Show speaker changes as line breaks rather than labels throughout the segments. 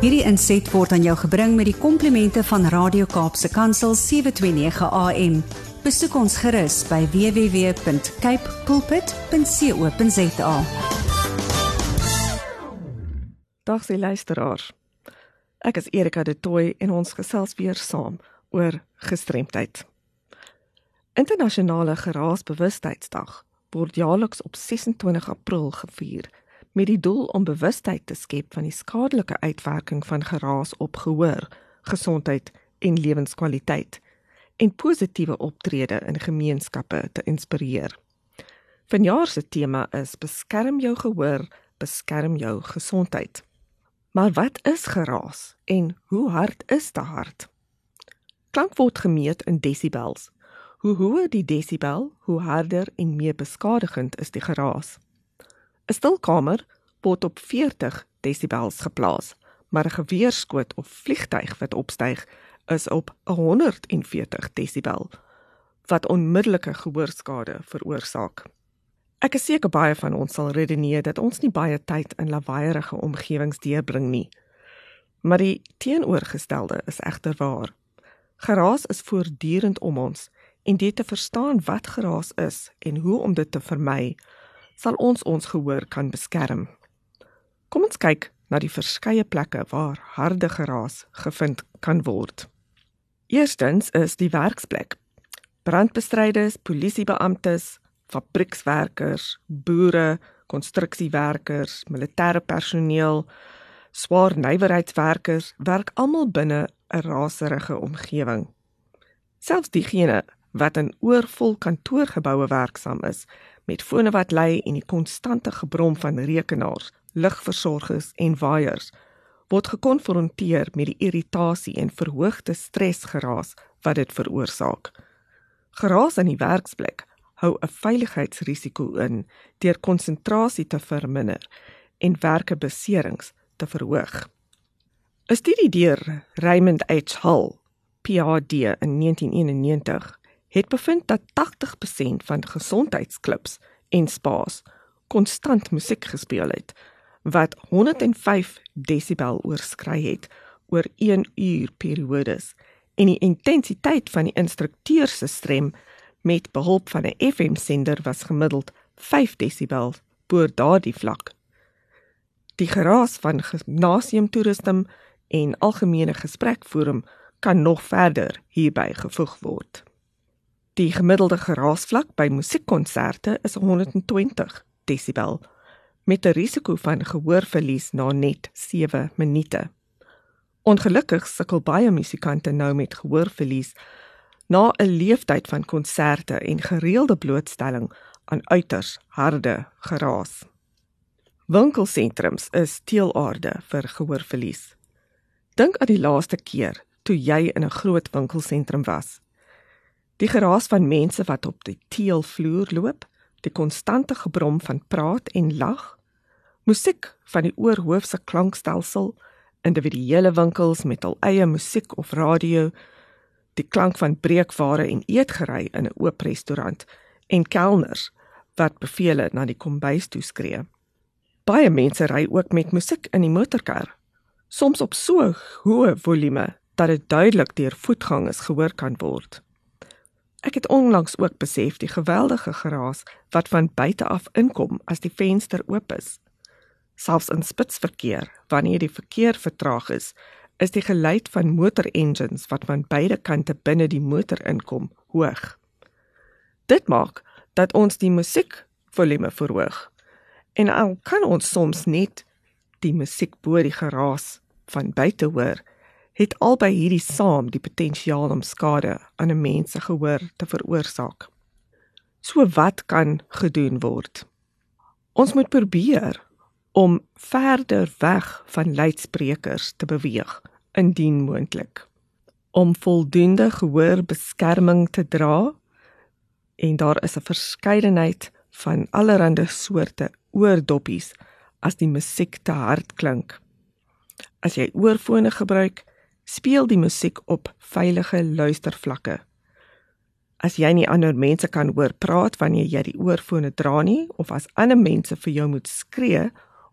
Hierdie inset word aan jou gebring met die komplimente van Radio Kaapse Kansel 729 AM. Besoek ons gerus by www.cape pulpit.co.za.
Dag se luisteraars. Ek is Erika de Tooy en ons gesels weer saam oor gestremdheid. Internasionale Geraasbewustheidsdag word jaarliks op 26 April gevier met die doel om bewustheid te skep van die skadelike uitwerking van geraas op gehoor, gesondheid en lewenskwaliteit en positiewe optrede in gemeenskappe te inspireer. Vanjaar se tema is beskerm jou gehoor, beskerm jou gesondheid. Maar wat is geraas en hoe hard is te hard? Klank word gemeet in desibels. Hoe hoër die desibel, hoe harder en meer beskadigend is die geraas. 'n Stilkamer word op 40 desibels geplaas, maar 'n geweerskoot of vliegtyg wat opstyg is op 140 desibel wat onmiddellike gehoorskade veroorsaak. Ek is seker baie van ons sal redeneer dat ons nie baie tyd in lawaaierige omgewings deurbring nie. Maar die teenoorgestelde is egter waar. Geraas is voortdurend om ons en dit te verstaan wat geraas is en hoe om dit te vermy, sal ons ons gehoor kan beskerm. Kom ons kyk na die verskeie plekke waar harde geraas gevind kan word. Eerstens is die werksplek. Brandbestryders, polisiebeamptes, fabriekswerkers, boere, konstruksiewerkers, militêre personeel, swaar nywerheidswerkers werk almal binne 'n raserige omgewing. Selfs diegene wat in oorvol kantoorgeboue werksaam is, met fone wat lui en die konstante gebrom van rekenaars, ligversorgers en waaiers, word gekonfronteer met die irritasie en verhoogde stresgeraas wat dit veroorsaak. Geraas aan die werksplek hou 'n veiligheidsrisiko in deur konsentrasie te verminder en werkebeserings te verhoog. 'n Studie deur Raymond H. Hull, PhD in 1991, het bevind dat 80% van gesondheidsklubs en spas konstant musiek gespeel het wat 105 desibel oorskry het oor 1 uur periodes en die intensiteit van die instrukteur se stem met behulp van 'n FM sender was gemiddeld 5 desibel bo daardie vlak. Die geraas van gimnasiumtoerisme en algemene gesprekforum kan nog verder hierby gevoeg word. Die gemiddelde geraasvlak by musiekkonserte is 120 desibel met 'n risiko van gehoorverlies na net 7 minute. Ongelukkig sukkel baie musikante nou met gehoorverlies na 'n leeftyd van konserte en gereelde blootstelling aan uiters harde geraas. Winkelsentrums is teelaarde vir gehoorverlies. Dink aan die laaste keer toe jy in 'n groot winkelsentrum was. Die geraas van mense wat op die teelvloer loop, die konstante gebrom van praat en lag, musiek van die oorhoofse klankstelsel, individuele winkels met hul eie musiek of radio, die klank van breekware en eetgery in 'n oop restaurant en kelners wat bevele na die kombuis toe skree. Baie mense ry ook met musiek in die motorkar, soms op so hoë volume dat dit duidelik deur voetgangers gehoor kan word. Ek het onlangs ook besef die geweldige geraas wat van buite af inkom as die venster oop is. Selfs in spitsverkeer, wanneer die verkeer vertraag is, is die geluid van motorengines wat van beide kante binne die motor inkom hoog. Dit maak dat ons die musiekvolume verhoog. En al kan ons soms net die musiek bo die geraas van buite hoor, het albei hierdie saam die potensiaal om skade aan 'n mens se gehoor te veroorsaak. So wat kan gedoen word? Ons moet probeer om verder weg van luidsprekers te beweeg indien moontlik om voldoende gehoorbeskerming te dra en daar is 'n verskeidenheid van allerlei soorte oordoppies as die musiek te hard klink. As jy oorfone gebruik, speel die musiek op veilige luistervlakke. As jy nie ander mense kan hoor praat wanneer jy die oorfone dra nie of as ander mense vir jou moet skree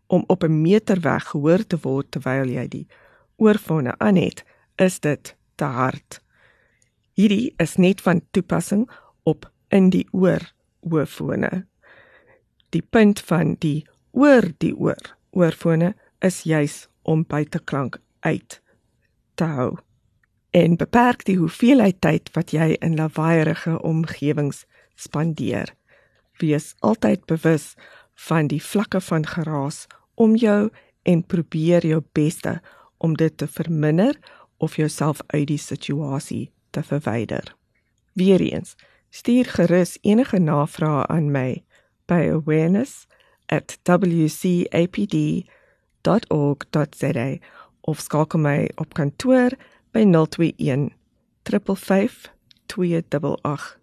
om op 'n meter weg gehoor te word terwyl jy die oorfone aan het, is dit te hard. Hierdie is net van toepassing op in die oor oorfone. Die punt van die oor die oor oorfone is juis om buiteklank uit te hou en beperk die hoeveelheid tyd wat jy in lawaaierige omgewings spandeer. Wees altyd bewus van die vlakke van geraas om jou en probeer jou beste om dit te verminder of jouself uit die situasie te verwyder. Weereens, stuur gerus enige navrae aan my by awareness@wcapd.org.za of skakel my op kantoor by 021 355 2881.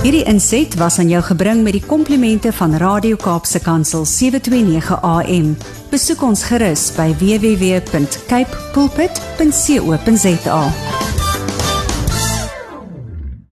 Hierdie inset was aan jou gebring met die komplimente van Radio Kaapse Kansel 729 AM. Besoek ons gerus by www.cape pulpit.co.za.